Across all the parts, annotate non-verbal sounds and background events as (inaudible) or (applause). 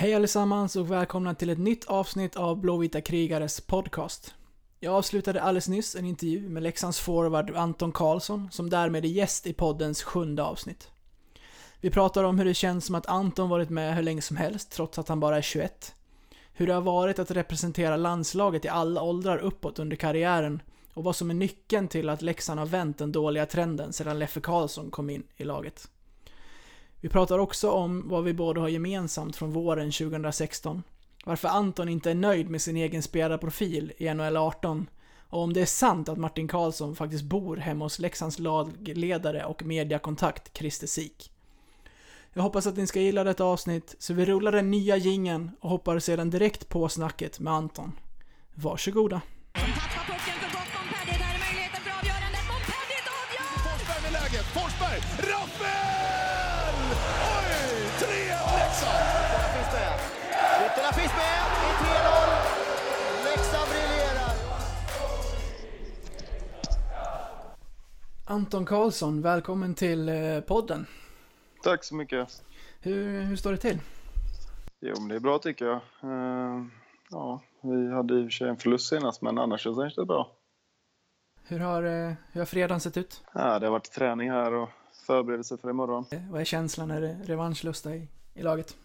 Hej allesammans och välkomna till ett nytt avsnitt av Blåvita krigares podcast. Jag avslutade alldeles nyss en intervju med Leksands forward Anton Karlsson, som därmed är gäst i poddens sjunde avsnitt. Vi pratar om hur det känns som att Anton varit med hur länge som helst, trots att han bara är 21. Hur det har varit att representera landslaget i alla åldrar uppåt under karriären och vad som är nyckeln till att Leksand har vänt den dåliga trenden sedan Leffe Karlsson kom in i laget. Vi pratar också om vad vi båda har gemensamt från våren 2016. Varför Anton inte är nöjd med sin egen spelarprofil i NHL 18 och om det är sant att Martin Karlsson faktiskt bor hemma hos Leksands lagledare och mediakontakt Christer Sik. Jag hoppas att ni ska gilla detta avsnitt, så vi rullar den nya gingen och hoppar sedan direkt på snacket med Anton. Varsågoda! Anton Karlsson, välkommen till eh, podden. Tack så mycket. Hur, hur står det till? Jo, men det är bra tycker jag. Eh, ja, vi hade i och för sig en förlust senast, men annars känns det bra. Hur har, eh, hur har fredagen sett ut? Ja, det har varit träning här och förberedelse för imorgon. Vad är känslan? Är det revanschlusta i, i laget?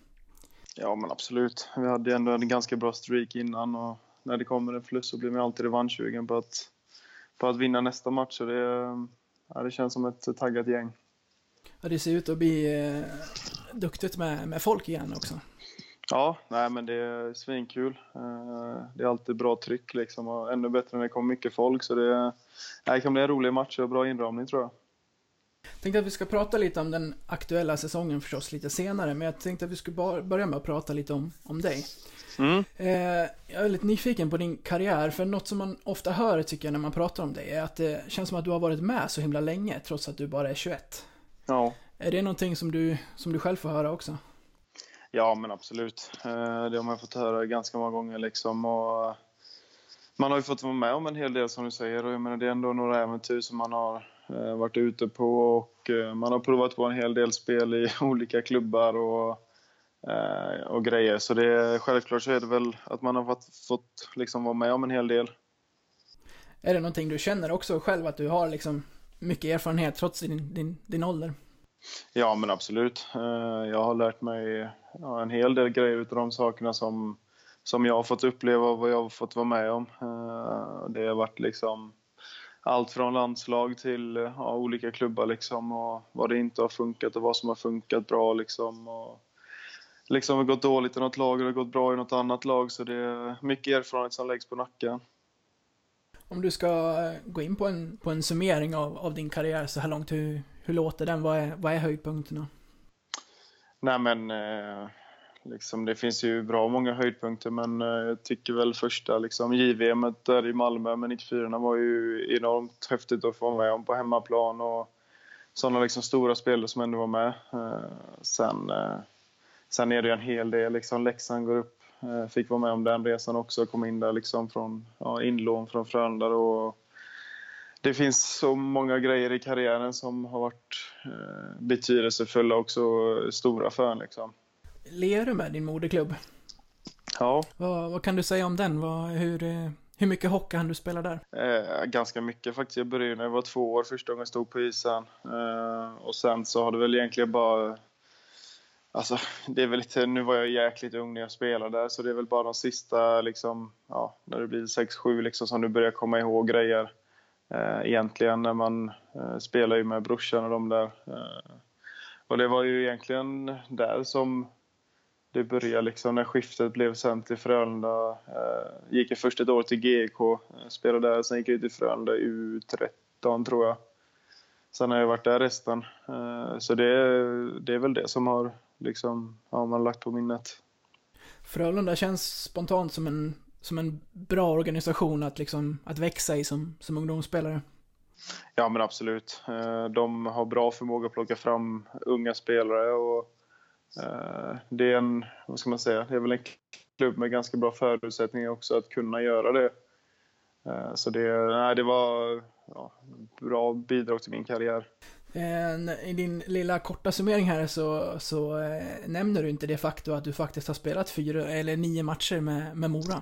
Ja, men absolut. Vi hade ju ändå en ganska bra streak innan och när det kommer en förlust så blir man alltid revanschsugen på att, på att vinna nästa match. Så det, ja, det känns som ett taggat gäng. Ja, det ser ut att bli eh, duktigt med, med folk igen också. Ja, nej men det är svinkul. Eh, Det är alltid bra tryck liksom och ännu bättre när det kommer mycket folk. Så det, nej, det kan bli en rolig match och bra inramning tror jag. Tänkte att vi ska prata lite om den aktuella säsongen förstås lite senare, men jag tänkte att vi skulle börja med att prata lite om, om dig. Mm. Eh, jag är lite nyfiken på din karriär, för något som man ofta hör tycker jag när man pratar om dig är att det känns som att du har varit med så himla länge, trots att du bara är 21. Ja. Är det någonting som du, som du själv får höra också? Ja, men absolut. Eh, Det har man fått höra ganska många gånger. Liksom. Och man har ju fått vara med om en hel del som du säger. Och jag menar, det är ändå några äventyr som man har varit ute på. Och eh, man har provat på en hel del spel i (laughs) olika klubbar och, eh, och grejer. Så det är, självklart så är det väl att man har fått, fått liksom vara med om en hel del. Är det någonting du känner också själv, att du har liksom mycket erfarenhet trots din, din, din ålder? Ja, men absolut. Eh, Jag har lärt mig en hel del grejer utav de sakerna som, som jag har fått uppleva och vad jag har fått vara med om. Eh, Det har varit liksom allt från landslag till ja, olika klubbar liksom och vad det inte har funkat och vad som har funkat bra liksom. Och liksom har gått dåligt i något lag och det gått bra i något annat lag så det är mycket erfarenhet som läggs på nacken. Om du ska eh, gå in på en, på en summering av, av din karriär så här långt, hur, hur låter den? Vad är, vad är höjdpunkterna? Nej men eh, liksom, det finns ju bra många höjdpunkter men eh, jag tycker väl första liksom, JVM där i Malmö med 94 var ju enormt häftigt att få vara med om på hemmaplan och sådana liksom, stora spelare som ändå var med. Eh, sen, eh, sen är det ju en hel del, liksom, Leksand går upp, eh, fick vara med om den resan också, kom in där liksom från ja, inlån från Frölunda och det finns så många grejer i karriären som har varit eh, betydelsefulla och också stora för en. Liksom. Ler du med din moderklubb? Ja, Vad, vad kan du säga om den? Vad, hur, eh, hur mycket hockey hann du spela där? eh, ganska mycket faktiskt. Jag började när jag var två år första gången jag stod på isen. Eh, och sen så har det väl egentligen bara... Alltså, det är väl lite, nu var jag jäkligt ung när jag spelade där, så det är väl bara de sista, liksom, ja, när det blir 6-7 liksom, som du börjar komma ihåg grejer. Eh, egentligen när man eh, spelar ju med brorsan och de där. Eh, och det var ju egentligen där som det började liksom när skiftet blev sen till Frölunda. Eh, gick jag först ett år till GK, eh, spelade där, sen gick jag till Frölunda U13 tror jag. Sen har jag varit där resten. Eh, så det, det är väl det som har liksom, ja, man lagt på minnet. Frölunda känns spontant som en, som en bra organisation att, liksom, att växa i som, som ungdomsspelare. Ja men absolut. Eh, De har bra förmåga att plocka fram unga spelare och eh, det är en, vad ska man säga, det är väl en klubb med ganska bra förutsättningar också att kunna göra det. Eh, Så det, nej, det var ja, bra bidrag till min karriär. Eh, I din lilla korta summering här så, så eh, nämner du inte det faktum att du faktiskt har spelat fyra eller nio matcher med, med Mora.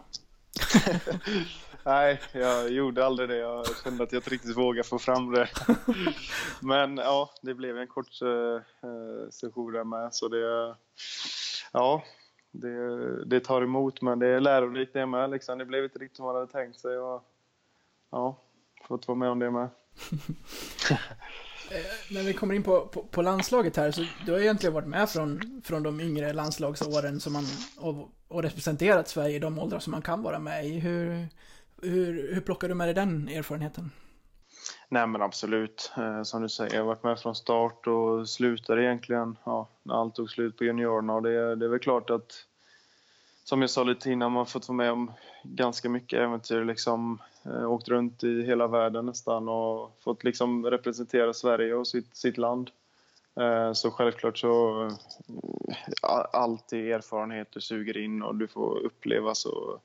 (laughs) Nej, jag gjorde aldrig det. Jag kände att jag inte riktigt vågade få fram det. (laughs) Men ja, det blev en kort uh, session där med. Så det, ja, det, det tar emot. Men det är lärorikt det med. Liksom. Det blev inte riktigt som man hade tänkt sig. Och, ja, fått vara med om det med. (laughs) När vi kommer in på, på, på, landslaget här, så du har egentligen varit med från, från de yngre landslagsåren som man, och, och representerat Sverige i de åldrar som man kan vara med i. Hur, hur, hur plockar du med dig den erfarenheten? Nej men absolut, eh, som du säger, jag har varit med från start och slutade egentligen ja, när allt tog slut på juniorerna och det, det är väl klart att som jag sa lite innan, man har fått vara med om ganska mycket äventyr. Liksom, eh, åkt runt i hela världen nästan och fått liksom representera Sverige och sitt, sitt land. Eh, så självklart så eh, alltid erfarenhet du suger in och du får uppleva så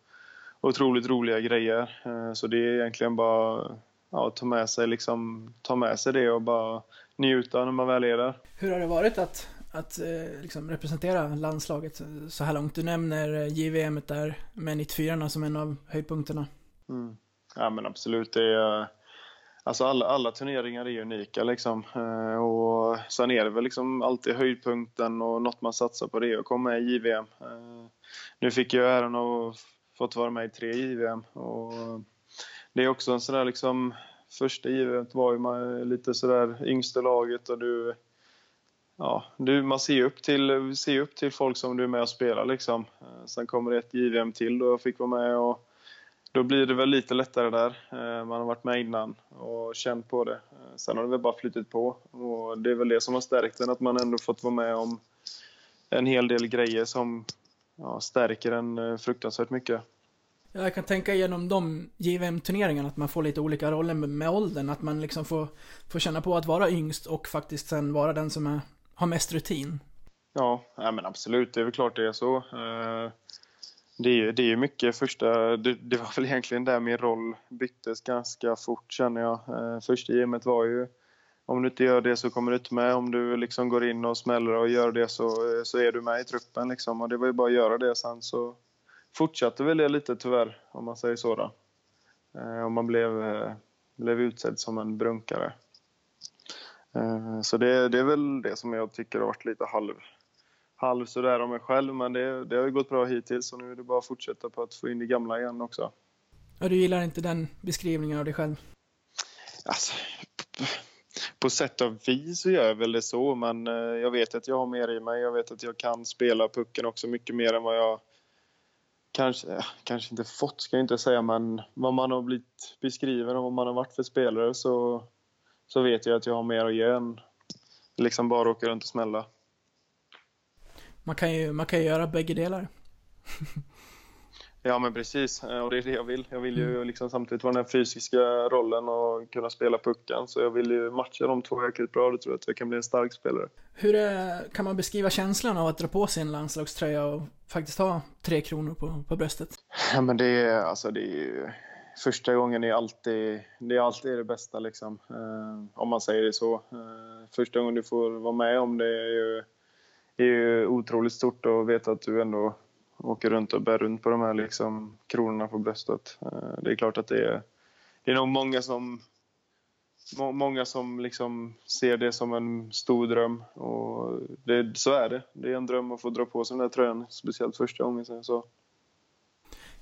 otroligt roliga grejer. Eh, så det är egentligen bara ja, ta, med sig, liksom, ta med sig det och bara njuta när man väl är där. Hur har det varit att, att liksom representera landslaget så här långt? Du nämner JVM där med 94 som en av höjdpunkterna. Mm. Ja men absolut. Det är, alltså alla, alla turneringar är unika liksom. Och sen är det väl liksom alltid höjdpunkten och något man satsar på det att komma med i JVM. Nu fick jag äran att fått vara med i tre JVM. Och det är också en sån där liksom, första JVM var ju man lite sådär yngsta laget och du, ja, du, man ser upp, till, ser upp till folk som du är med och spelar liksom. Sen kommer det ett JVM till då jag fick vara med och då blir det väl lite lättare där. Eh, man har varit med innan och känt på det. Eh, sen har det väl bara flyttat på och det är väl det som har stärkt en, att man ändå fått vara med om en hel del grejer som ja, stärker en eh, fruktansvärt mycket. Jag kan tänka igenom de JVM-turneringarna att man får lite olika roller med, åldern. Att man liksom får, får känna på att vara yngst och faktiskt sen vara den som är, har mest rutin. Ja, ja, men absolut. Det är väl klart det är så. Eh, det är, det är mycket första... Det, det var väl egentligen där min roll byttes ganska fort känner jag. Eh, första gymmet var ju om du inte gör det så kommer du inte med. Om du liksom går in och smäller och gör det så, så är du med i truppen. Liksom. Och det var ju bara att göra det. Sen så fortsatte väl det lite tyvärr, om man säger så. Då. Eh, och man blev, eh, blev utsedd som en brunkare. Eh, så det, det är väl det som jag tycker har varit lite halv, halv sådär om mig själv. Men det, det har ju gått bra hittills och nu är det bara att fortsätta på att få in det gamla igen också. Och du gillar inte den beskrivningen av dig själv? Alltså, på sätt och vis så gör jag väl det så, men eh, jag vet att jag har mer i mig. Jag vet att jag kan spela pucken också mycket mer än vad jag kanske, eh, kanske inte fått, ska jag inte säga, men vad man har blivit beskriven och vad man har varit för spelare så, så vet jag att jag har mer att ge än liksom bara åka runt och smälla. Man kan ju, man kan ju göra bägge delar. (laughs) Ja men precis, och det är det jag vill. Jag vill ju mm. liksom samtidigt vara den här fysiska rollen och kunna spela pucken. Så jag vill ju matcha de två jäkligt bra, det tror jag att jag kan bli en stark spelare. Hur är, kan man beskriva känslan av att dra på sig en landslagströja och faktiskt ha tre kronor på, på bröstet? Ja men det är, alltså det är Första gången är alltid det, är alltid det bästa liksom. Eh, om man säger det så. Eh, första gången du får vara med om det är ju, är ju otroligt stort att veta att du ändå åker runt och bär runt på de här liksom, kronorna på bröstet. Eh, det är klart att det är, det är nog många som Många som liksom ser det som en stor dröm och det, så är det. Det är en dröm att få dra på sig den där tröjan, speciellt första gången sen så.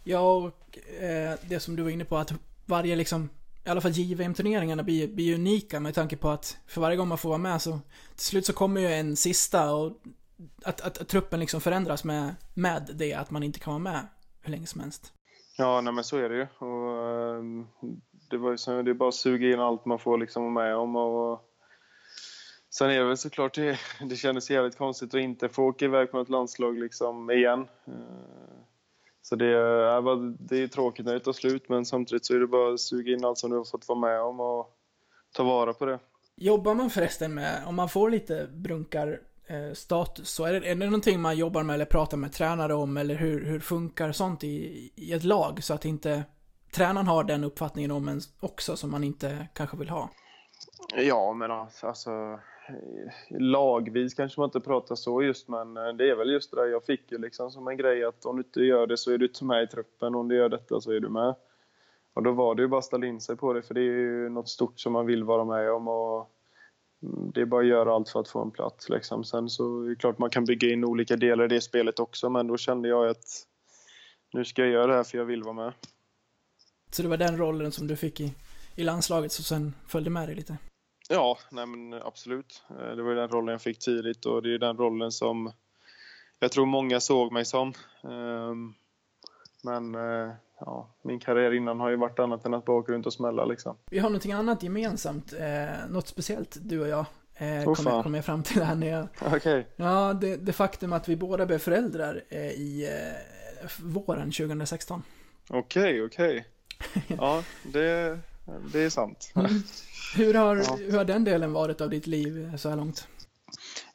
Ja, och eh, det som du var inne på att varje liksom, i alla fall JVM-turneringarna blir, blir unika med tanke på att för varje gång man får vara med så till slut så kommer ju en sista och att, att, att, truppen liksom förändras med, med det, att man inte kan vara med hur länge som helst. Ja, nej men så är det ju. Och, uh, det, var ju så, det är bara att suga in allt man får liksom vara med om. Och, sen är det väl såklart, det, (laughs) det kändes jävligt konstigt att inte få åka iväg på ett landslag liksom igen. Uh, så det, uh, det är tråkigt när det tar slut, men samtidigt så är det bara att suga in allt som du har fått vara med om och ta vara på det. Jobbar man förresten med, om man får lite brunkar Eh, Eh, status. Så är det, är det någonting man jobbar med eller pratar med tränare om eller hur, hur funkar sånt i, i ett lag så att inte tränaren har den uppfattningen om en också som man inte kanske vill ha? Ja, men alltså, alltså lagvis kanske man inte pratar så just, men eh, det är väl just det där jag fick ju liksom som en grej att om du inte gör det så är du inte med i truppen, om du gör detta så är du med. Och då var det ju bara att ställa in sig på det, för det är ju något stort som man vill vara med om och det är bara att göra allt för att få en plats liksom. Sen så är det klart man kan bygga in olika delar i det spelet också, men då kände jag att nu ska jag göra det här för jag vill vara med. Så det var den rollen som du fick i, i landslaget som sen följde med dig lite? Ja, nej men absolut. Eh, Det var den rollen jag fick tidigt och det är den rollen som jag tror många såg mig som. Men eh, ja, min karriär innan har ju varit annat än att bara åka runt och smälla liksom. Vi har någonting annat gemensamt, eh, något speciellt du och jag. Eh, Åh, kommer kom jag fram till här när jag... (laughs) Okej. Ja, det, det faktum att vi båda blev föräldrar eh, i eh, våren 2016. Okej, okej. (laughs) Ja, det, det är sant. Hur har, Ja. hur har den delen varit av ditt liv så här långt?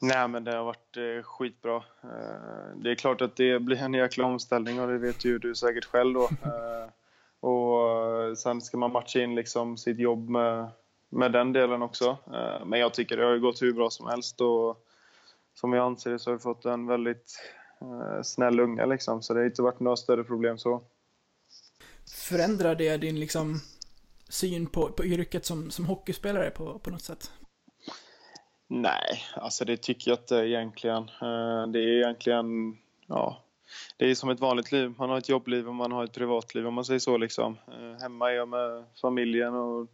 Nej, men det har varit eh, skitbra. Eh, det är klart att det blir en jäkla omställning och det vet ju du säkert själv då. (laughs) Eh, och eh, sen ska man matcha in liksom sitt jobb med, med den delen också. Eh, men jag tycker det har gått hur bra som helst och som jag anser det så har vi fått en väldigt eh, snäll unga liksom. Så det har inte varit några större problem så. Förändrar det din liksom syn på, på yrket som, som hockeyspelare på, på något sätt? Nej, alltså det tycker jag inte egentligen. Eh, Det är egentligen, ja, det är som ett vanligt liv. Man har ett jobbliv och man har ett privatliv om man säger så liksom. Eh, Hemma är jag med familjen och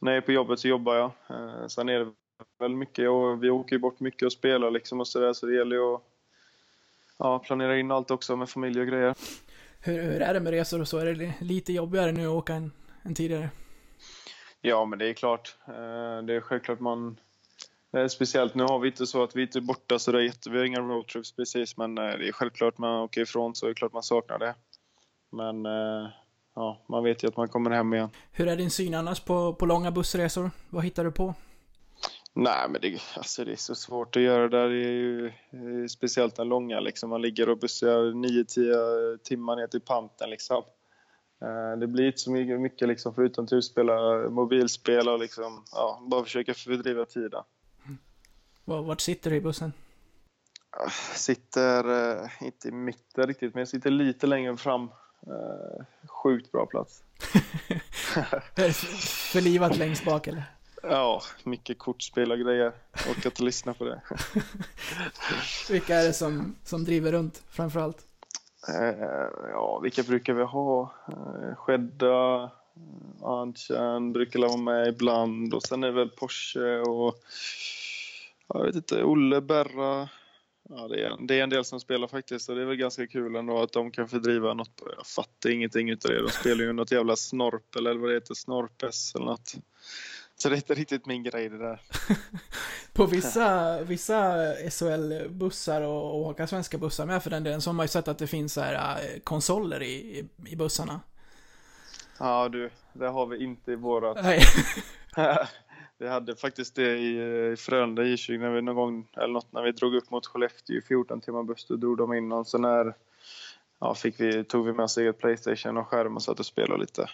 när jag är på jobbet så jobbar jag. Eh, Sen är det väl mycket och vi åker ju bort mycket och spelar liksom och sådär så det gäller ju att ja, planera in allt också med familj och grejer. Hur, hur är det med resor och så? Är det lite jobbigare nu att åka än, än tidigare? Ja, men det är klart. Det är självklart man... eh, Speciellt nu har vi inte så att vi inte är borta så det är jätte... Vi har inga roadtrips precis, men eh, det är självklart man åker ifrån så är det klart man saknar det. Men eh, ja, man vet ju att man kommer hem igen. Hur är din syn annars på, på långa bussresor? Vad hittar du på? Nej, men det, alltså det är så svårt att göra där. Det är ju speciellt den långa liksom. Man ligger och bussar 9-10 timmar ner till panten liksom. Det blir inte så mycket, liksom förutom att spela mobilspel och liksom, ja, bara försöka fördriva tiden. Var- Vart sitter du i bussen? Sitter, eh, inte i mitten riktigt, men jag sitter lite längre fram. Eh, sjukt bra plats. (laughs) Förlivat längst bak eller? Ja, mycket kortspel och grejer. Orkar inte lyssna på det. (laughs) Vilka är det som, som driver runt framförallt? Eh, ja, vilka brukar vi ha? Eh, Skedda, eh, Arntzen brukar vara med ibland och sen är det väl Porsche och jag vet inte, Olle, Berra. Ja, det, är, det är en del som spelar faktiskt och det är väl ganska kul ändå att de kan fördriva något. Jag fattar ingenting utav det. De spelar ju något jävla snorpel eller vad det heter, snorpes eller något. Så det är inte riktigt min grej det där. (laughs) På vissa, vissa SHL-bussar och, och åka svenska bussar med för den delen så har man ju sett att det finns så här äh, konsoler i, i, i bussarna. Ja du, det har vi inte i vårat. Nej. (laughs) (laughs) vi hade faktiskt det i, i Frölunda I20 när vi någon gång, eller något, när vi drog upp mot Skellefteå i 14 timmar buss. Då drog de in någon sån här, ja, fick vi, tog vi med oss eget Playstation och skärm och satt och spelade lite.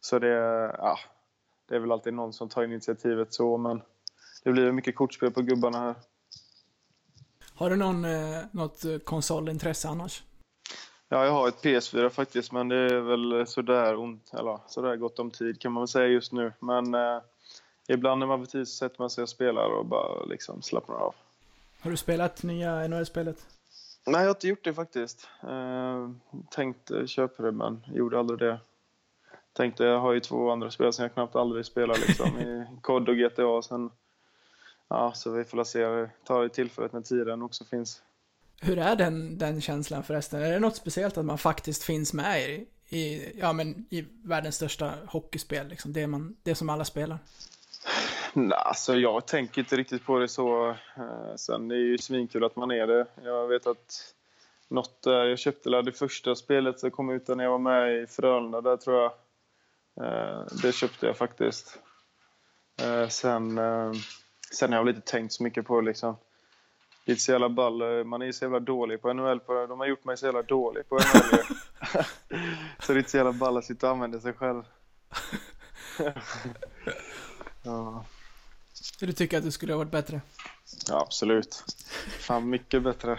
Så det, ja, det är väl alltid någon som tar initiativet så, men det blir mycket kortspel på gubbarna här. Har du någon, eh, något eh, konsolintresse annars? Ja, jag har ett PS4 faktiskt, men det är väl sådär ont, eller sådär gott om tid kan man väl säga just nu. Men eh, ibland när man får tid så sätter man sig och spelar och bara liksom slappnar av. Har du spelat nya NHL-spelet? Nej, jag har inte gjort det faktiskt. Eh, tänkte köpa det, men gjorde aldrig det. Tänkte, jag har ju två andra spel som jag knappt aldrig spelar liksom, i (laughs) COD och GTA. Sen, ja, så vi får se, ta det tillfället när tiden också finns. Hur är den, den känslan förresten? Är det något speciellt att man faktiskt finns med i, i, ja, men i världens största hockeyspel? Liksom? Det, man, det som alla spelar. Nej, alltså jag tänker inte riktigt på det så. Eh, Sen det är ju svinkul att man är det. Jag vet att något jag köpte det första spelet som kom ut när jag var med i Frölunda där tror jag. Eh, Det köpte jag faktiskt. Eh, Sen, sen har jag väl inte tänkt så mycket på det liksom. Det är så jävla ball. Man är ju så jävla dålig på NHL. På, de har gjort mig så jävla dålig på NHL. (laughs) så det är inte så jävla ball att sitta och använda sig själv. (laughs) Ja, Så du tycker att du skulle ha varit bättre? ja absolut. Fan, mycket bättre.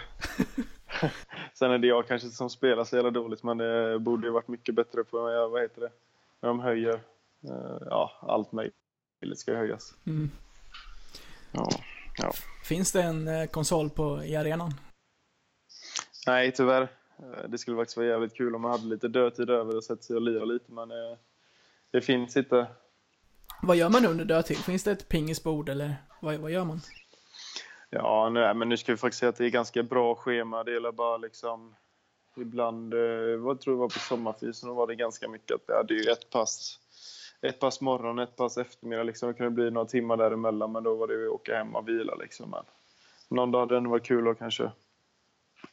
(laughs) Sen är det jag kanske som spelar så jävla dåligt, men det borde ju varit mycket bättre på, vad heter det, när de höjer. Eh, Ja, allt möjligt ska höjas. Mm. Ja, ja. Finns det en eh, konsol på, i arenan? Nej, tyvärr. Eh, Det skulle faktiskt vara jävligt kul om man hade lite dödtid över och sätta sig och lira lite, men det finns inte. Vad gör man under dödtid? Finns det ett pingisbord eller vad, vad gör man? Ja, nej, men nu ska vi faktiskt säga att det är ganska bra schema. Det gäller bara liksom ibland, eh, vad tror jag var på sommarfysen, då var det ganska mycket att det hade ju ett pass, ett pass morgon, ett pass eftermiddag liksom. Det kunde bli några timmar däremellan, men då var det ju att åka hem och vila liksom. Men någon dag hade det ändå varit kul att kanske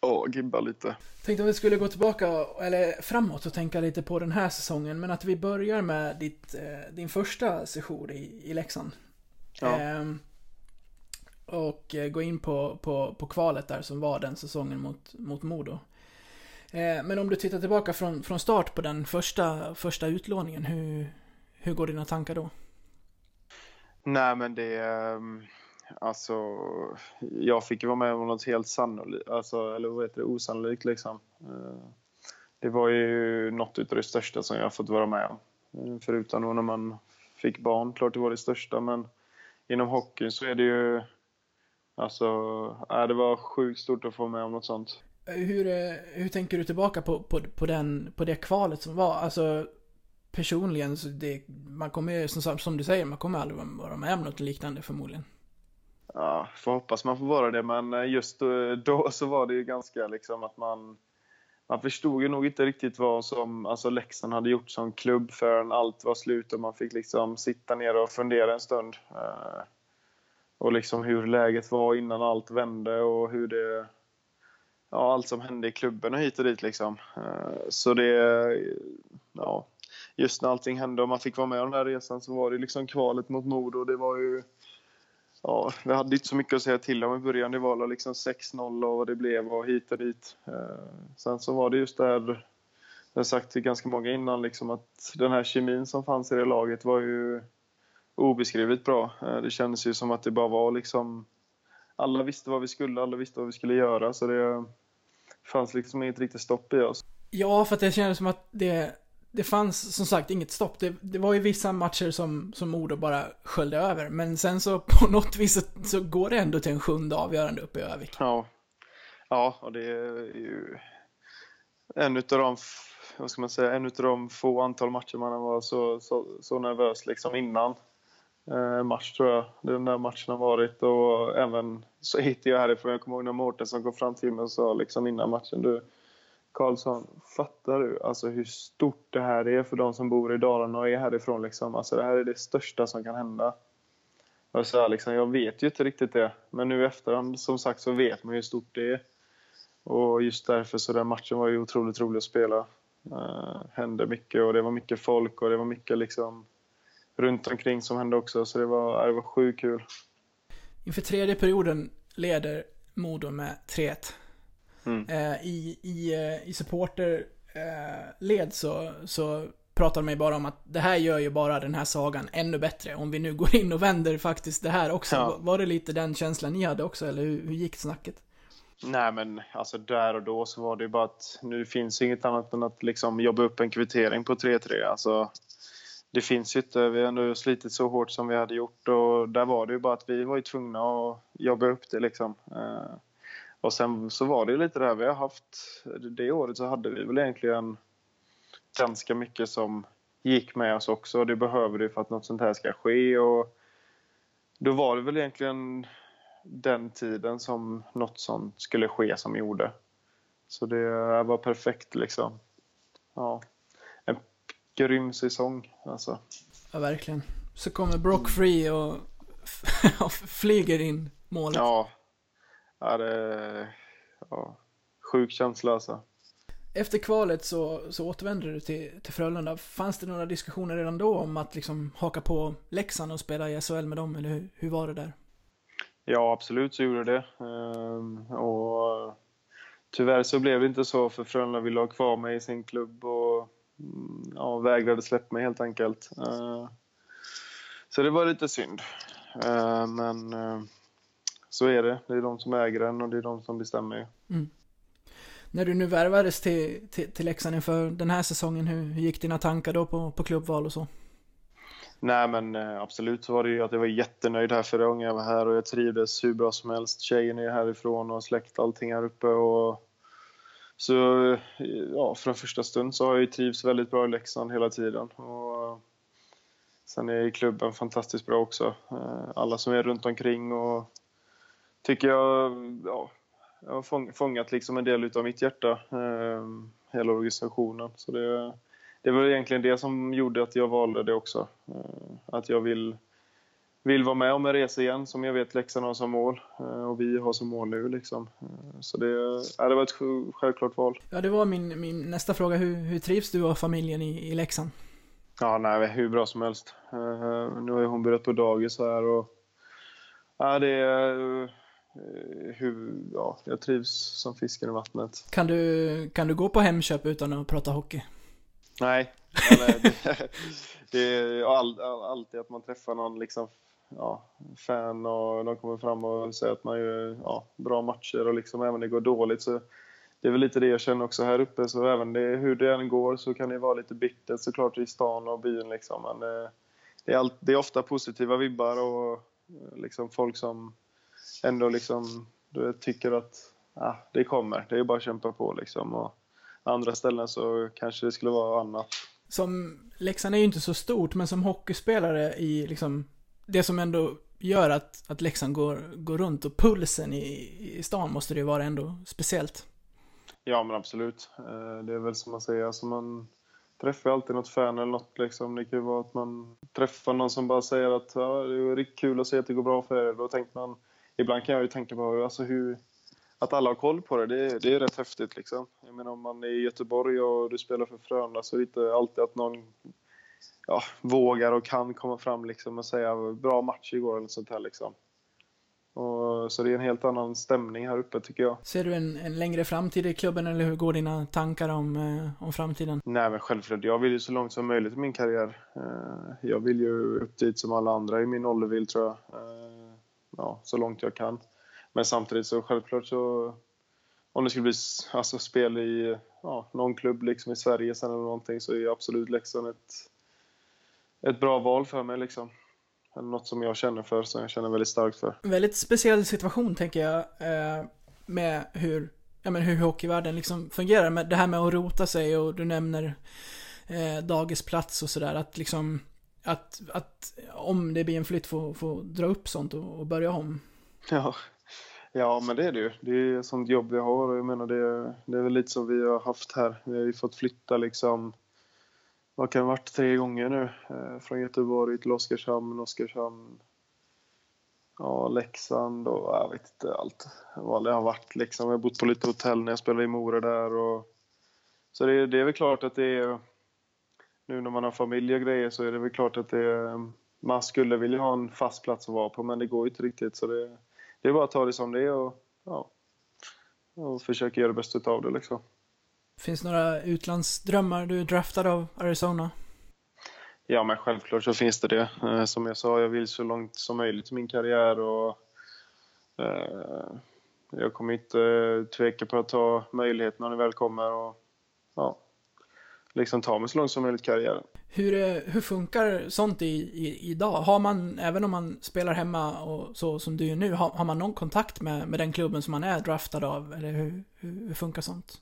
ja, gibba lite. Tänkte om vi skulle gå tillbaka, eller framåt och tänka lite på den här säsongen, men att vi börjar med ditt, eh, din första session i, i Leksand. Ja. Ehm, och eh, gå in på, på, på kvalet där som var den säsongen mot, mot Modo. Eh, men om du tittar tillbaka från, från start på den första, första utlåningen, hur, hur går dina tankar då? Nej, men det... ehm, Alltså, jag fick ju vara med om något helt sannolikt, alltså, eller vad heter det, osannolikt liksom. Eh, det var ju något utav det största som jag fått vara med om. Eh, förutom då när man fick barn, klart det var det största, men inom hockeyn så är det ju... Alltså, äh, det var sjukt stort att få vara med om något sånt. Hur, hur tänker du tillbaka på, på, på, den, på det kvalet som var? Alltså personligen, så det, man kommer ju, som, som du säger, man kommer aldrig vara med om något liknande förmodligen. Ja, får hoppas man får vara det, men eh, just eh, då, så var det ju ganska liksom att man... Man förstod ju nog inte riktigt vad som alltså Leksand hade gjort som klubb förrän allt var slut och man fick liksom sitta ner och fundera en stund. Eh, och liksom hur läget var innan allt vände och hur det... Ja, allt som hände i klubben och hit och dit liksom. Så det... Ja, just när allting hände och man fick vara med om den här resan så var det liksom kvalet mot Modo. Det var ju... Ja, vi hade inte så mycket att säga till om i början. Det var liksom 6-0 och vad det blev och hit och dit. Eh, sen så var det just där, jag har sagt till ganska många innan, liksom att den här kemin som fanns i det laget var ju obeskrivligt bra. Eh, det kändes ju som att det bara var liksom... Alla visste vad vi skulle, alla visste vad vi skulle göra. Så det fanns liksom inget riktigt stopp i oss. Ja, för att det kändes som att det, det fanns som sagt inget stopp. Det, det var ju vissa matcher som, som Modo bara sköljde över. Men sen så (laughs) på något vis så, så går det ändå till en sjunde avgörande uppe i Övik. Ja, ja och det är ju en utav de, vad ska man säga, en utav de få antal matcher man var så, så, så nervös liksom innan eh, match tror jag. Den där matchen har varit och även så hittade jag härifrån, jag kommer ihåg när Mårtensson kom fram till mig och sa liksom innan matchen du Karlsson, fattar du alltså hur stort det här är för de som bor i Dalarna och är härifrån liksom? Alltså det här är det största som kan hända. Och så här, liksom, jag vet ju inte riktigt det, men nu i efterhand som sagt så vet man hur stort det är. Och just därför så den matchen var ju otroligt rolig att spela. Uh, hände mycket och det var mycket folk och det var mycket liksom runt omkring som hände också. Så det var, det var sjukt kul. Inför tredje perioden leder Modo med 3-1. Mm. Eh, I, i, eh, i supporterled så, så pratar de ju bara om att det här gör ju bara den här sagan ännu bättre. Om vi nu går in och vänder faktiskt det här också. Ja. Var- Var det lite den känslan ni hade också, eller hur, hur gick snacket? Nej men alltså där och då så var det ju bara att nu finns inget annat än att liksom jobba upp en kvittering på 3-3. Alltså, det finns ju inte, vi har ändå slitit så hårt som vi hade gjort och där var det ju bara att vi var ju tvungna att jobba upp det liksom. Och sen så var det ju lite det här vi har haft, det året så hade vi väl egentligen ganska mycket som gick med oss också. Det behöver det för att något sånt här ska ske och då var det väl egentligen den tiden som något sånt skulle ske som gjorde. Så det var perfekt liksom. Ja. En grym säsong alltså. Ja, verkligen. Så kommer Brock Free och, (laughs) och flyger in målet. Ja. Ja, det... Ja. Sjuk känsla alltså. Efter kvalet så, så återvände du till, till Frölunda. Fanns det några diskussioner redan då om att liksom haka på Leksand och spela i SHL med dem, eller hur, hur var det där? Ja, absolut så gjorde det. Ehm, och tyvärr så blev det inte så för Frölunda ville ha kvar mig i sin klubb och mm, ja, vägrade släppa mig helt enkelt. Ehm, så det var lite synd. Eh, men eh, så är det. Det är de som äger den och det är de som bestämmer. När du nu värvades till, till, till Leksand inför den här säsongen, hur, hur gick dina tankar då på, på klubbval och så? Nej men eh, absolut så var det ju att jag var jättenöjd här förra gången jag var här och jag trivdes hur bra som helst. Tjejen är härifrån och släkt allting här uppe och så eh, ja, från första stund så har jag ju trivts väldigt bra i Leksand hela tiden. Och sen är klubben fantastiskt bra också. Eh, Alla som är runt omkring och tycker jag, ja, jag har fång- fångat liksom en del utav mitt hjärta, eh, hela organisationen. Så det, det var egentligen det som gjorde att jag valde det också. Eh, Att jag vill, vill vara med om en resa igen som jag vet Leksand har som mål eh, och vi har som mål nu. Liksom. Eh, Så det, ja, det var ett sj- självklart val. Ja, det var min, min nästa fråga. Hur, hur trivs du och familjen i, i Leksand? Ja, nej, hur bra som helst. Eh, nu har ju hon börjat på dagis här och ja, det är hur, ja, jag trivs som fisken i vattnet. Kan du, kan du gå på Hemköp utan att prata hockey? Nej, eh, (laughs) det, det är all, all, alltid att man träffar någon liksom, ja, fan och de kommer fram och säger att man gör ja, bra matcher och liksom även det går dåligt så det är väl lite det jag känner också här uppe så även det, hur det än går så kan det vara lite bittert såklart i stan och byn liksom men det, det, är, allt, det är ofta positiva vibbar och eh, liksom folk som ändå liksom du vet, tycker att ah, det kommer, det är bara att kämpa på liksom och andra ställen så kanske det skulle vara annat. Som, Leksand är ju inte så stort, men som hockeyspelare i liksom, det som ändå gör att, att Leksand går, går runt och pulsen i, i stan måste det ju vara ändå speciellt. Ja, men absolut. Eh, Det är väl som man säger, alltså man träffar alltid något fan eller något liksom. Det kan ju vara att man träffar någon som bara säger att ja, det är riktigt kul att se att det går bra för er. Då tänker man, ibland kan jag ju tänka på alltså hur, att alla har koll på det, det, det är rätt häftigt liksom. Jag menar om man är i Göteborg och du spelar för Frölunda så är det inte alltid att någon ja, vågar och kan komma fram liksom och säga bra match igår eller sånt här liksom. Och, så det är en helt annan stämning här uppe tycker jag. Ser du en, en längre framtid i klubben eller hur går dina tankar om, eh, om framtiden? Nej, men självklart. Jag vill ju så långt som möjligt i min karriär. Eh, Jag vill ju upp dit som alla andra i min ålder vill, tror jag. Eh, Ja, så långt jag kan. Men samtidigt så självklart så... Om det skulle bli alltså, spel i ja, någon klubb liksom i Sverige sen eller någonting så är ju absolut Leksand ett, ett bra val för mig. Liksom. Något som jag känner för, som jag känner väldigt starkt för. Väldigt speciell situation tänker jag, eh, med hur, ja men hur hockeyvärlden liksom fungerar. Det här med att rota sig och du nämner eh, dagisplats och sådär. Att liksom, att, att om det blir en flytt få, få dra upp sånt och, och börja om. Ja. ja, men det är det ju. Det är ett sånt jobb vi har och jag menar det, det är väl lite som vi har haft här. Vi har ju fått flytta liksom, vad kan det ha varit, tre gånger nu. Eh, från Göteborg till Oskarshamn, Oskarshamn, ja, Leksand och jag vet inte allt vad det har varit liksom. Jag har bott på lite hotell när jag spelade i Mora där och så det, det är väl klart att det är nu när man har familj och grejer så är det väl klart att det man skulle vilja ha en fast plats att vara på men det går ju inte riktigt så det, det är bara att ta det som det är och, ja, och försöka göra det bästa av det liksom. Finns några utlandsdrömmar? Du är draftad av Arizona. Ja, men självklart så finns det det. Eh, Som jag sa, jag vill så långt som möjligt i min karriär och eh, jag kommer inte eh, tveka på att ta möjligheten när det väl kommer och ja, liksom ta mig så långt som möjligt i karriären. Hur, eh, hur funkar sånt i, i, idag? Har man, även om man spelar hemma och så som du gör nu, har, har man någon kontakt med, med den klubben som man är draftad av? Eller hur, hur, hur funkar sånt?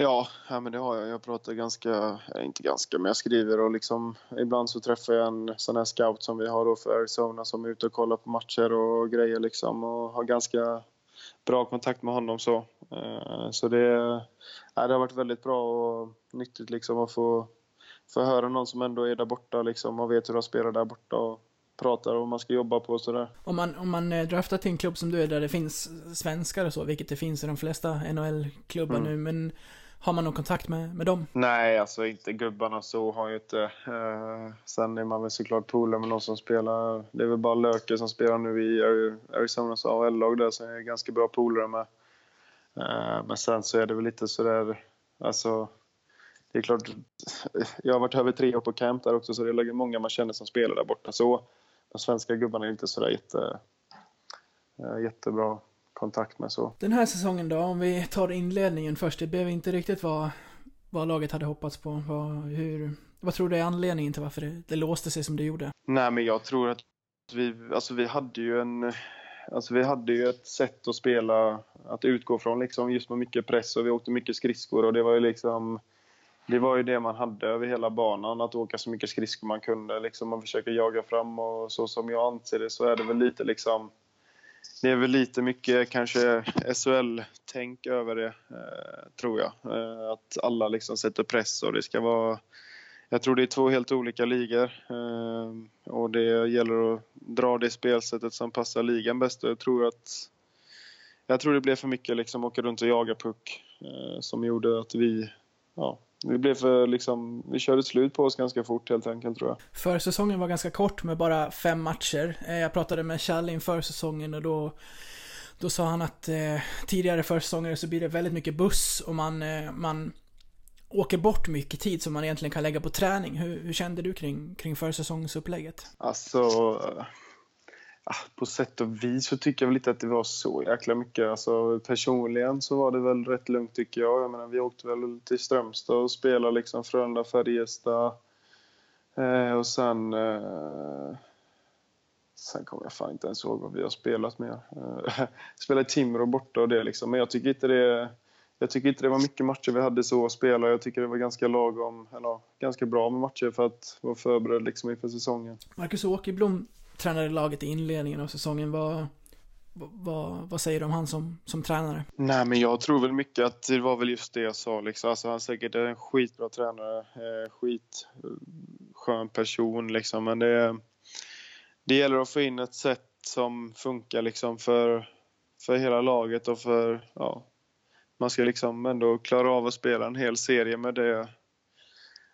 Ja, ja, men det har jag. Jag pratar ganska, eh, inte ganska, men jag skriver och liksom ibland så träffar jag en sån här scout som vi har då för Arizona som är ute och kollar på matcher och grejer liksom och har ganska bra kontakt med honom så. Eh, Så det, ja, det har varit väldigt bra och nyttigt liksom att få, få höra någon som ändå är där borta liksom och vet hur de spelar där borta och pratar om vad man ska jobba på och sådär. Om man, om man är draftad till en klubb som du är där det finns svenskar och så, vilket det finns i de flesta NHL-klubbar Mm. nu, men har man någon kontakt med, med dem? Nej, alltså inte gubbarna så har jag inte. Eh, sen är man väl såklart polare med någon som spelar. Det är väl bara Löke som spelar nu i Arizonas AHL-lag där, så jag är ganska bra polare med. Eh, men sen så är det väl lite sådär, alltså. Det är klart, jag har varit över tre år på camp där också, så det är många man känner som spelar där borta så. de svenska gubbarna är inte sådär jätte, eh, jättebra kontakt med. Så. Den här säsongen då, om vi tar inledningen först. Det blev inte riktigt vad, vad laget hade hoppats på. Vad, hur, vad tror du är anledningen till varför det, det låste sig som det gjorde? Nej, men jag tror att vi, alltså vi hade ju en... Alltså vi hade ju ett sätt att spela, att utgå från liksom, just med mycket press och vi åkte mycket skridskor och det var ju liksom... Det var ju det man hade över hela banan, att åka så mycket skridskor man kunde. Liksom man försöker jaga fram och så som jag anser det så är det väl lite liksom... Det är väl lite mycket kanske SHL-tänk över det, eh, tror jag. Eh, att alla liksom sätter press och det ska vara jag tror det är två helt olika ligor eh, och det gäller att dra det spelsättet som passar ligan bäst. Jag tror att jag tror det blev för mycket liksom åka runt och jaga puck eh, som gjorde att vi, ja, vi blev för liksom, vi körde slut på oss ganska fort helt enkelt tror jag. Försäsongen var ganska kort med bara fem matcher. Eh, jag pratade med Challe inför säsongen och då då sa han att eh, tidigare försäsonger så blir det väldigt mycket buss och man, eh, man åker bort mycket tid som man egentligen kan lägga på träning. Hur, hur kände du kring, kring försäsongsupplägget? Alltså, äh, Ah, på sätt och vis så tycker jag väl inte att det var så jäkla mycket. Alltså, personligen så var det väl rätt lugnt tycker jag. jag menar, vi åkte väl till Strömstad och spelade liksom Frölunda, Färjestad. Eh, och sen... Eh, sen kommer jag fan inte ens ihåg vad vi har spelat mer. Eh, (laughs) spelade Timrå borta och det liksom. Men jag tycker inte det jag tycker inte det var mycket matcher vi hade så att spela. Jag tycker det var ganska lagom, eller ganska bra med matcher för att vara förberedd liksom inför säsongen. Marcus Åkerblom tränade laget i inledningen av säsongen. Vad, vad, vad säger du om han som, som tränare? Nej, men jag tror väl mycket att det var väl just det jag sa. Liksom. Alltså, han är säkert en skitbra tränare, eh, skitskön person liksom. Men det, det gäller att få in ett sätt som funkar liksom för, för hela laget och för ja, man ska liksom ändå klara av att spela en hel serie med det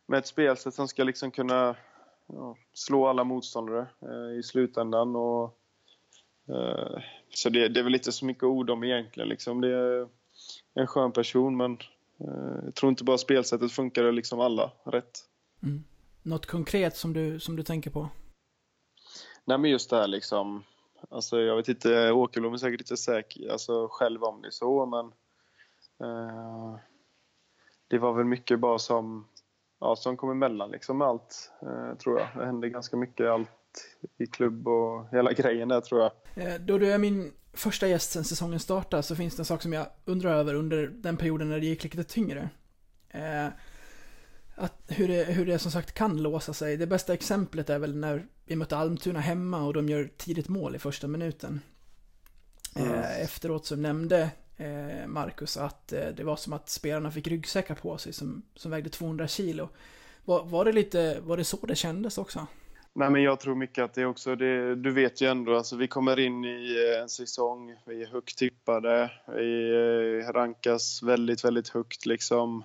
med ett spelsätt som ska liksom kunna ja, slå alla motståndare eh, i slutändan. Och, eh, så det, det, är väl inte så mycket ord om egentligen. Liksom. Det är en skön person men eh, jag tror inte bara spelsättet funkar liksom alla rätt. Mm. Något konkret som du, som du tänker på? Nej men just det här liksom. Alltså jag vet inte, Åkerblom är säkert inte säker alltså, själv om det så men Eh, det var väl mycket bara som, ja, som kom emellan liksom med allt, eh, tror jag. Det hände ganska mycket allt i klubb och hela (laughs) grejen där, tror jag. Eh, då du är min första gäst sen säsongen startade så finns det en sak som jag undrar över under den perioden när det gick lite tyngre. Att hur, det, hur det som sagt kan låsa sig. Det bästa exemplet är väl när vi mötte Almtuna hemma och de gör tidigt mål i första minuten. Mm. Efteråt så nämnde eh, Eh, Marcus att eh, det var som att spelarna fick ryggsäckar på sig som, som vägde 200 kilo. Var, var, det lite, var det så det kändes också? Nej, men jag tror mycket att det också, det, du vet ju ändå, alltså vi kommer in i eh, en säsong, vi är högt tippade, vi rankas väldigt, väldigt högt liksom.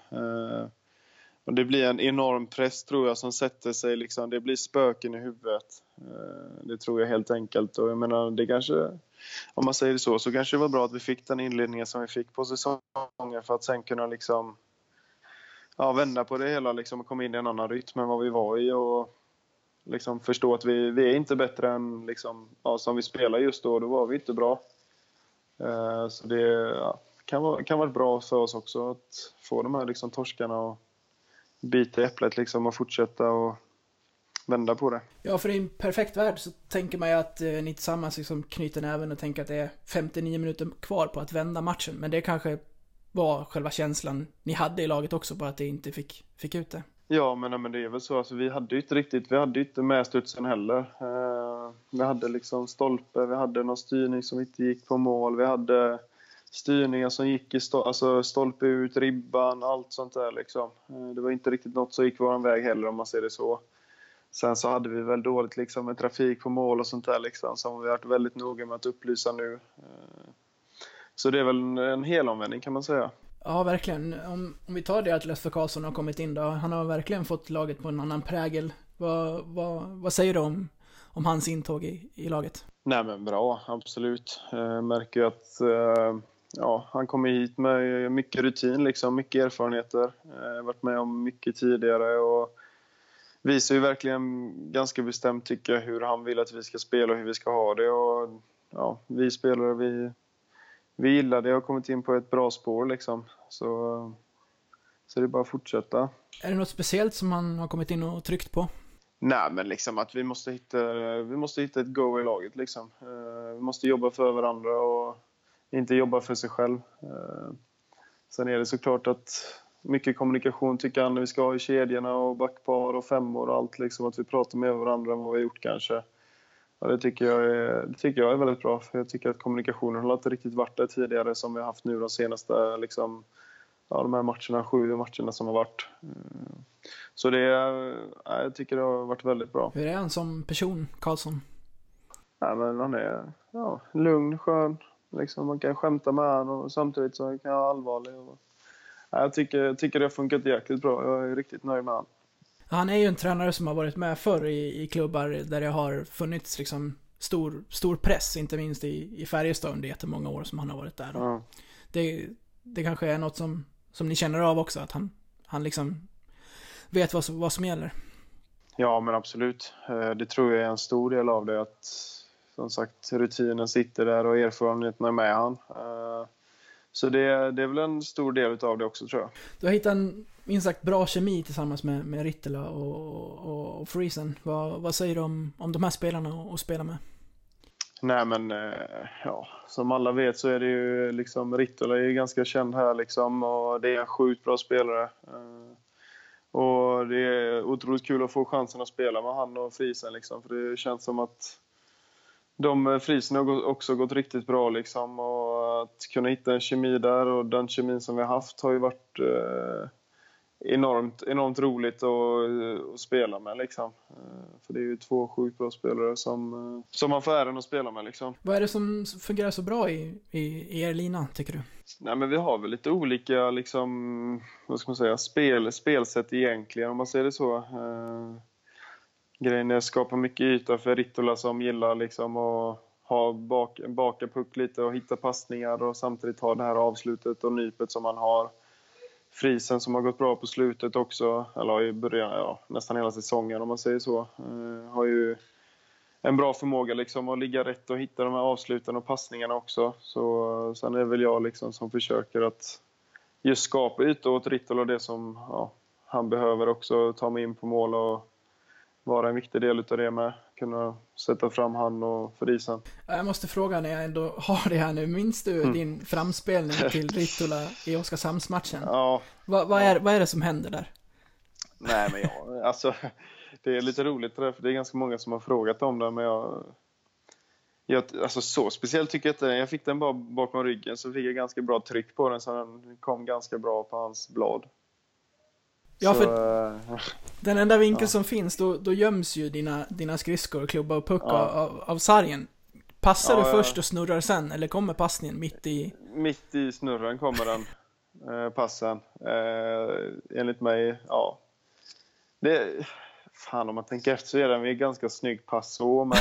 Och det blir en enorm press tror jag som sätter sig liksom, det blir spöken i huvudet. Det tror jag helt enkelt och jag menar det kanske om man säger så, så kanske det var bra att vi fick den inledningen som vi fick på säsongen för att sen kunna liksom ja, vända på det hela liksom och komma in i en annan rytm än vad vi var i och liksom förstå att vi, vi är inte bättre än liksom, ja, som vi spelar just då. Då var vi inte bra. Uh, så det ja, kan, vara, kan vara bra för oss också att få de här liksom, torskarna och bita i äpplet liksom och fortsätta och vända på det. Ja, för i en perfekt värld så tänker man ju att eh, ni tillsammans liksom knyter näven och tänker att det är 59 minuter kvar på att vända matchen. Men det kanske var själva känslan ni hade i laget också, bara att det inte fick, fick ut det. Ja, men, men det är väl så. Alltså, vi hade ju inte riktigt, vi hade ju inte med studsen heller. Eh, vi hade liksom stolpe, vi hade någon styrning som inte gick på mål, vi hade styrningar som gick i stol, alltså stolpe ut, ribban, allt sånt där liksom. Eh, det var inte riktigt något som gick vår väg heller om man ser det så. Sen så hade vi väl dåligt liksom med trafik på mål och sånt där liksom, som vi har varit väldigt noga med att upplysa nu. Eh, så det är väl en helomvändning kan man säga. Ja, verkligen. Om, om vi tar det att Leffe Karlsson har kommit in då. Han har verkligen fått laget på en annan prägel. Vad, vad, vad säger du om, om hans intåg i, i laget? Nej men bra, absolut. Jag eh, märker ju att eh, ja, han kommer hit med mycket rutin, liksom, mycket erfarenheter. Jag har varit med om mycket tidigare och visar ju verkligen ganska bestämt, tycker jag, hur han vill att vi ska spela och hur vi ska ha det. Och, ja, vi spelare, vi, vi gillar det och har kommit in på ett bra spår liksom. Så, så det är bara att fortsätta. Är det något speciellt som han har kommit in och tryckt på? Nej, men liksom att vi måste hitta, vi måste hitta ett go i laget liksom. Eh, Vi måste jobba för varandra och inte jobba för sig själv. Eh, Sen är det såklart att mycket kommunikation tycker han vi ska ha i kedjorna och backpar och femmor och allt liksom. Att vi pratar med varandra än vad vi har gjort kanske. Ja, det, tycker jag är, det tycker jag är väldigt bra för jag tycker att kommunikationen har inte riktigt varit där tidigare som vi har haft nu de senaste liksom, ja, de här matcherna, sju matcherna som har varit. Så det, ja, jag tycker det har varit väldigt bra. Hur är han som person, Karlsson? Ja, men han är ja, lugn, skön. Liksom, man kan skämta med honom och samtidigt så kan han vara allvarlig. Och, jag, tycker, tycker det har funkat jäkligt bra. Jag är riktigt nöjd med honom. Han är ju en tränare som har varit med förr i, i klubbar där det har funnits liksom stor, stor press, inte minst i, i Färjestad under jättemånga år som han har varit där. Ja. Det, det kanske är något som, som ni känner av också, att han, han liksom vet vad som, vad som gäller. Ja, men absolut. Eh, Det tror jag är en stor del av det. Att, som sagt, rutinen sitter där och erfarenheten är med han. Så det, det är väl en stor del av det också, tror jag. Du har hittat en minst sagt bra kemi tillsammans med, med Rittela och, och, och Friesen. Vad, vad säger du om, om de här spelarna att att spela med? Nej, men eh, ja, som alla vet så är det ju liksom Rittola är ju ganska känd här liksom och det är en sjukt bra spelare. Eh, Och det är otroligt kul att få chansen att spela med han och Friesen liksom för det känns som att de eh, Friesen har också gått riktigt bra liksom och att kunna hitta en kemi där och den kemin som vi har haft har ju varit eh, enormt, enormt roligt att, att spela med liksom. Eh, För det är ju två sjukt bra spelare som, eh, som man får äran att spela med liksom. Vad är det som fungerar så bra i, i, i er lina, tycker du? Nej, men vi har väl lite olika liksom, vad ska man säga, spel, spelsätt egentligen om man säger det så. Eh, grejen är att skapa mycket yta för Rittola som gillar liksom att ha bak, baka puck lite och hitta passningar och samtidigt ha det här avslutet och nypet som han har. Frisen som har gått bra på slutet också, eller i början, ja, nästan hela säsongen om man säger så, eh, har ju en bra förmåga liksom att ligga rätt och hitta de här avsluten och passningarna också. Så, sen är det väl jag liksom som försöker att just skapa ytor åt Rittola och det som ja, han behöver också ta mig in på mål och vara en viktig del utav det med. Kunna sätta fram han och Frisen. Jag måste fråga när jag ändå har det här nu. Minns du din framspelning (laughs) till Rittola i Oskarshamnsmatchen? Ja, Vad, vad, är, vad är det som händer där? nej men jag, alltså det är lite roligt det där, för det är ganska många som har frågat om det men jag jag, alltså så speciellt tycker jag inte Jag fick den bara bakom ryggen så fick jag ganska bra tryck på den så den kom ganska bra på hans blad. Ja, så, för eh, den enda vinkel som finns, då, då göms ju dina, dina skridskor, klubba och puck Ja. av, av sargen. Passar Ja, du ja. först och snurrar sen, eller kommer passningen mitt i? Mitt i snurren kommer den, eh, passen. Eh, enligt mig, ja. Det, fan om man tänker efter så är den ganska snygg pass så, men,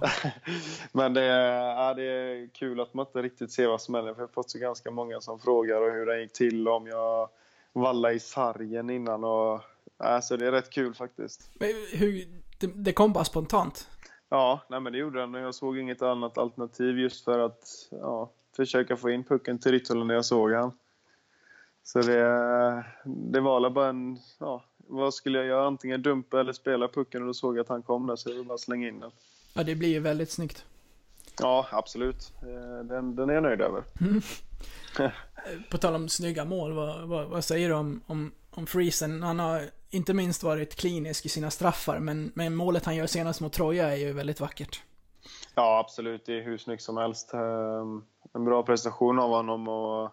(laughs) (laughs) men det, är- ja, det är kul att man inte riktigt ser vad som händer. För jag har fått så ganska många som frågar och hur det gick till om jag vallade i sargen innan. Och, alltså det är rätt kul faktiskt. Men Hur, det, det kom bara spontant. Ja, nej men det gjorde den och jag såg inget annat alternativ just för att ja, försöka få in pucken till Rittola när jag såg han. Så det, det var bara en, ja, vad skulle jag göra? Antingen dumpa eller spela pucken och då såg jag att han kom där så jag bara slänga in den. Ja, det blir ju väldigt snyggt. Ja, absolut. Eh, Den, den är jag nöjd över. (laughs) På tal om snygga mål, vad, vad, vad säger du om, om, om Friesen? Han har inte minst varit klinisk i sina straffar, men, men målet han gör senast mot Troja är ju väldigt vackert. Ja, absolut. Det är hur snyggt som helst. Ehm, en bra prestation av honom och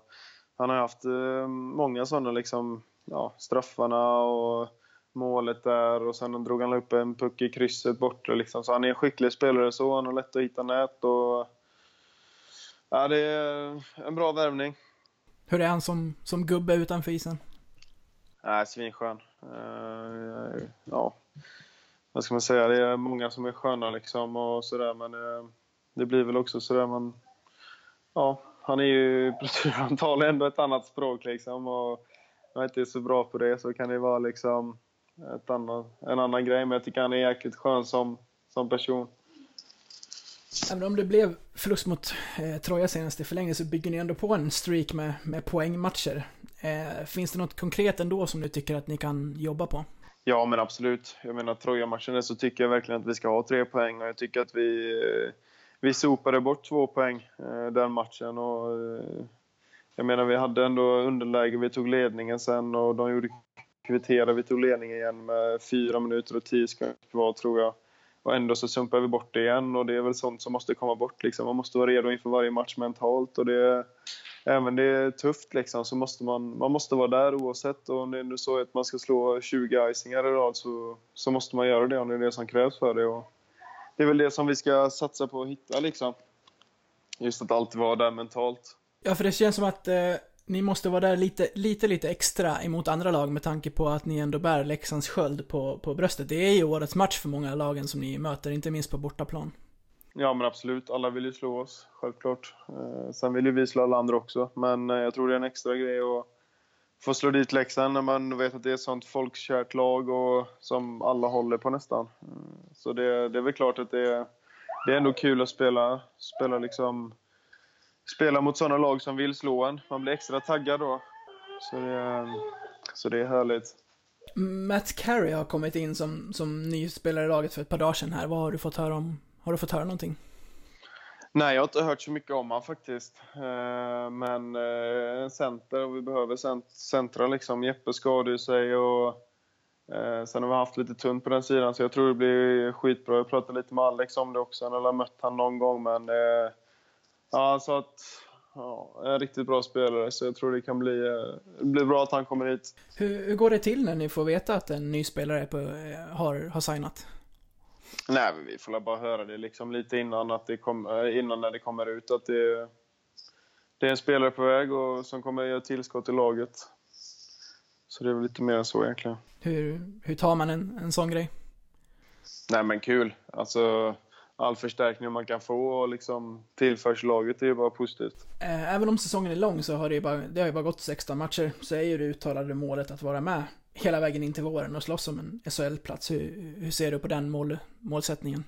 han har haft ehm, många sådana liksom, ja, straffarna och målet där och sen drog han upp en puck i krysset borta liksom. Så han är en skicklig spelare så, han har lätt att hitta nät och ja, det är en bra värvning. Hur är han som, som gubbe utanför isen? Nej, svinskön. Uh, ja, vad ska man säga? Det är många som är sköna liksom och sådär men uh, det blir väl också sådär man... Ja, han är ju... (laughs) Han talar ändå ett annat språk liksom och jag är inte så bra på det så kan det vara liksom... ett annan, en annan grej. Men jag tycker han är jäkligt skön som, som person. Även om det blev förlust mot eh, Troja senast i förlängning så bygger ni ändå på en streak med, med poängmatcher. Eh, finns det något konkret ändå som du tycker att ni kan jobba på? Ja, men absolut. Jag menar, Troja-matchen så tycker jag verkligen att vi ska ha tre poäng och jag tycker att vi, eh, vi sopade bort två poäng eh, den matchen. Och, eh, jag menar, vi hade ändå underläge, vi tog ledningen sen och de gjorde kvitterade. Vi tog ledningen igen med fyra minuter och tio sekunder kvar, tror jag. Och ändå så sumpar vi bort det igen och det är väl sånt som måste komma bort. Liksom. Man måste vara redo inför varje match mentalt och det, även det är tufft liksom, så måste man, man måste vara där oavsett. Och om det är nu så att man ska slå 20 icingar i rad så, så måste man göra det om det är det som krävs för det. Och det är väl det som vi ska satsa på att hitta liksom. Just att alltid vara där mentalt. Ja, för det känns som att eh, ni måste vara där lite, lite, lite extra emot andra lag med tanke på att ni ändå bär Leksands sköld på, på bröstet. Det är ju årets match för många lagen som ni möter, inte minst på bortaplan. Ja, men absolut. Alla vill ju slå oss, självklart. Eh, sen vill ju vi slå alla andra också. Men eh, jag tror det är en extra grej att få slå dit Leksand när man vet att det är ett sånt folkkärt lag och som alla håller på nästan. Eh, så det, det är väl klart att det är, det är ändå kul att spela, spela liksom spela mot sådana lag som vill slå en. Man blir extra taggad då. Så det, är, så det är härligt. Matt Carey har kommit in som, som ny spelare i laget för ett par dagar sedan här. Vad har du fått höra om? Har du fått höra någonting? Nej, jag har inte hört så mycket om honom faktiskt. Eh, men en center, och vi behöver centra liksom. Jeppe skadade sig och eh, sen har vi haft lite tunt på den sidan så jag tror det blir skitbra. Jag pratade lite med Alex om det också, han har mött honom någon gång men eh, ja, sa att ja, en riktigt bra spelare så jag tror det kan bli, det blir bra att han kommer hit. Hur, hur går det till när ni får veta att en ny spelare på, har, har signat? Nej, vi får bara höra det liksom lite innan, att det kom, innan när det kommer ut att det, det är en spelare på väg och som kommer göra tillskott i laget. Så det är väl lite mer än så egentligen. Hur, hur tar man en, en sån grej? Nej men kul. Alltså all förstärkning man kan få och liksom tillförs laget är ju bara positivt. Även om säsongen är lång så har det ju bara, det har ju bara gått 16 matcher, så är ju det uttalade målet att vara med hela vägen in till våren och slåss om en SHL-plats. Hur, hur ser du på den mål, målsättningen?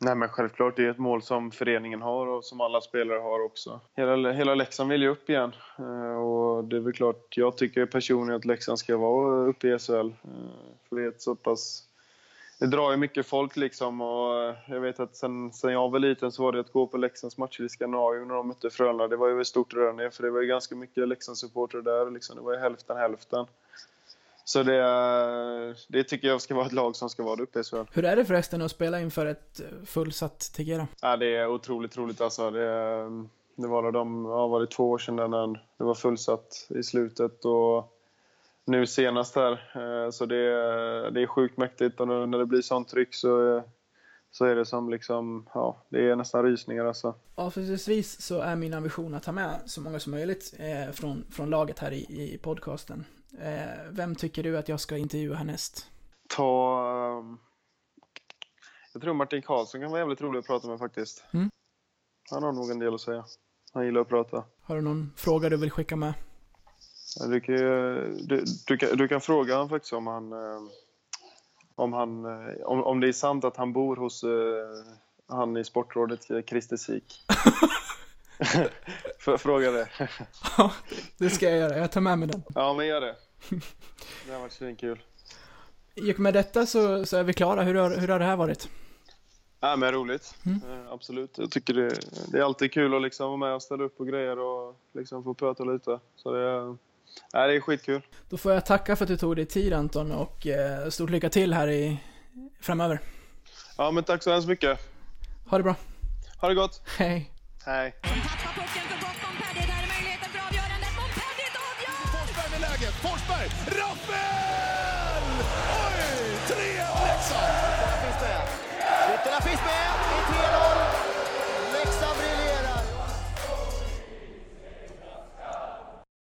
Nej men självklart, det är ett mål som föreningen har och som alla spelare har också. Hela, hela Leksand vill ju upp igen. Och det är väl klart, jag tycker personligen att Leksand ska vara uppe i SHL. För det är ett så pass det drar ju mycket folk liksom och jag vet att sen, sen jag var liten så var det att gå på Leksands matcher i Skandinavien när de mötte Frölunda. Det var ju ett stort rörande för det var ju ganska mycket Leksandssupportrar där liksom. Det var ju hälften hälften. Så det, det tycker jag ska vara ett lag som ska vara uppe i SHL. Hur är det förresten att spela inför ett fullsatt Tegera? Ja, det är otroligt roligt alltså. Det, det var de, ja, var det två år sedan när det var fullsatt i slutet och nu senast här. Eh, så det, det är sjukt mäktigt och när det blir sånt tryck så, så är det som liksom, ja, det är nästan rysningar alltså. Avslutningsvis så är min ambition att ta med så många som möjligt eh, från, från laget här i, i podcasten. Eh, vem tycker du att jag ska intervjua härnäst? Ta... Um, jag tror Martin Karlsson kan vara jävligt rolig att prata med faktiskt. Mm. Han har nog en del att säga. Han gillar att prata. Har du någon fråga du vill skicka med? Du kan, du, du, kan, du kan fråga honom faktiskt om han, eh, om, han eh, om, om det är sant att han bor hos uh, han i Sportrådet, Christer Sik. (laughs) Fråga det. Ja, det ska jag göra. Jag tar med mig den. Ja, men gör det. (laughs) Det har varit svinkul. I och med detta så, så är vi klara. Hur har, hur har det här varit? Ja, men roligt. Mm. Absolut. Jag tycker det, det, är alltid kul att liksom vara med och ställa upp på grejer och liksom få prata lite. Så det, Ja, det är skitkul. Då får jag tacka för att du tog dig tid Anton och eh, stort lycka till här i framöver. Ja, men tack så hemskt mycket. Ha det bra. Ha det gott. Hej. Hej. Forsberg med läget. Forsberg! Rappel!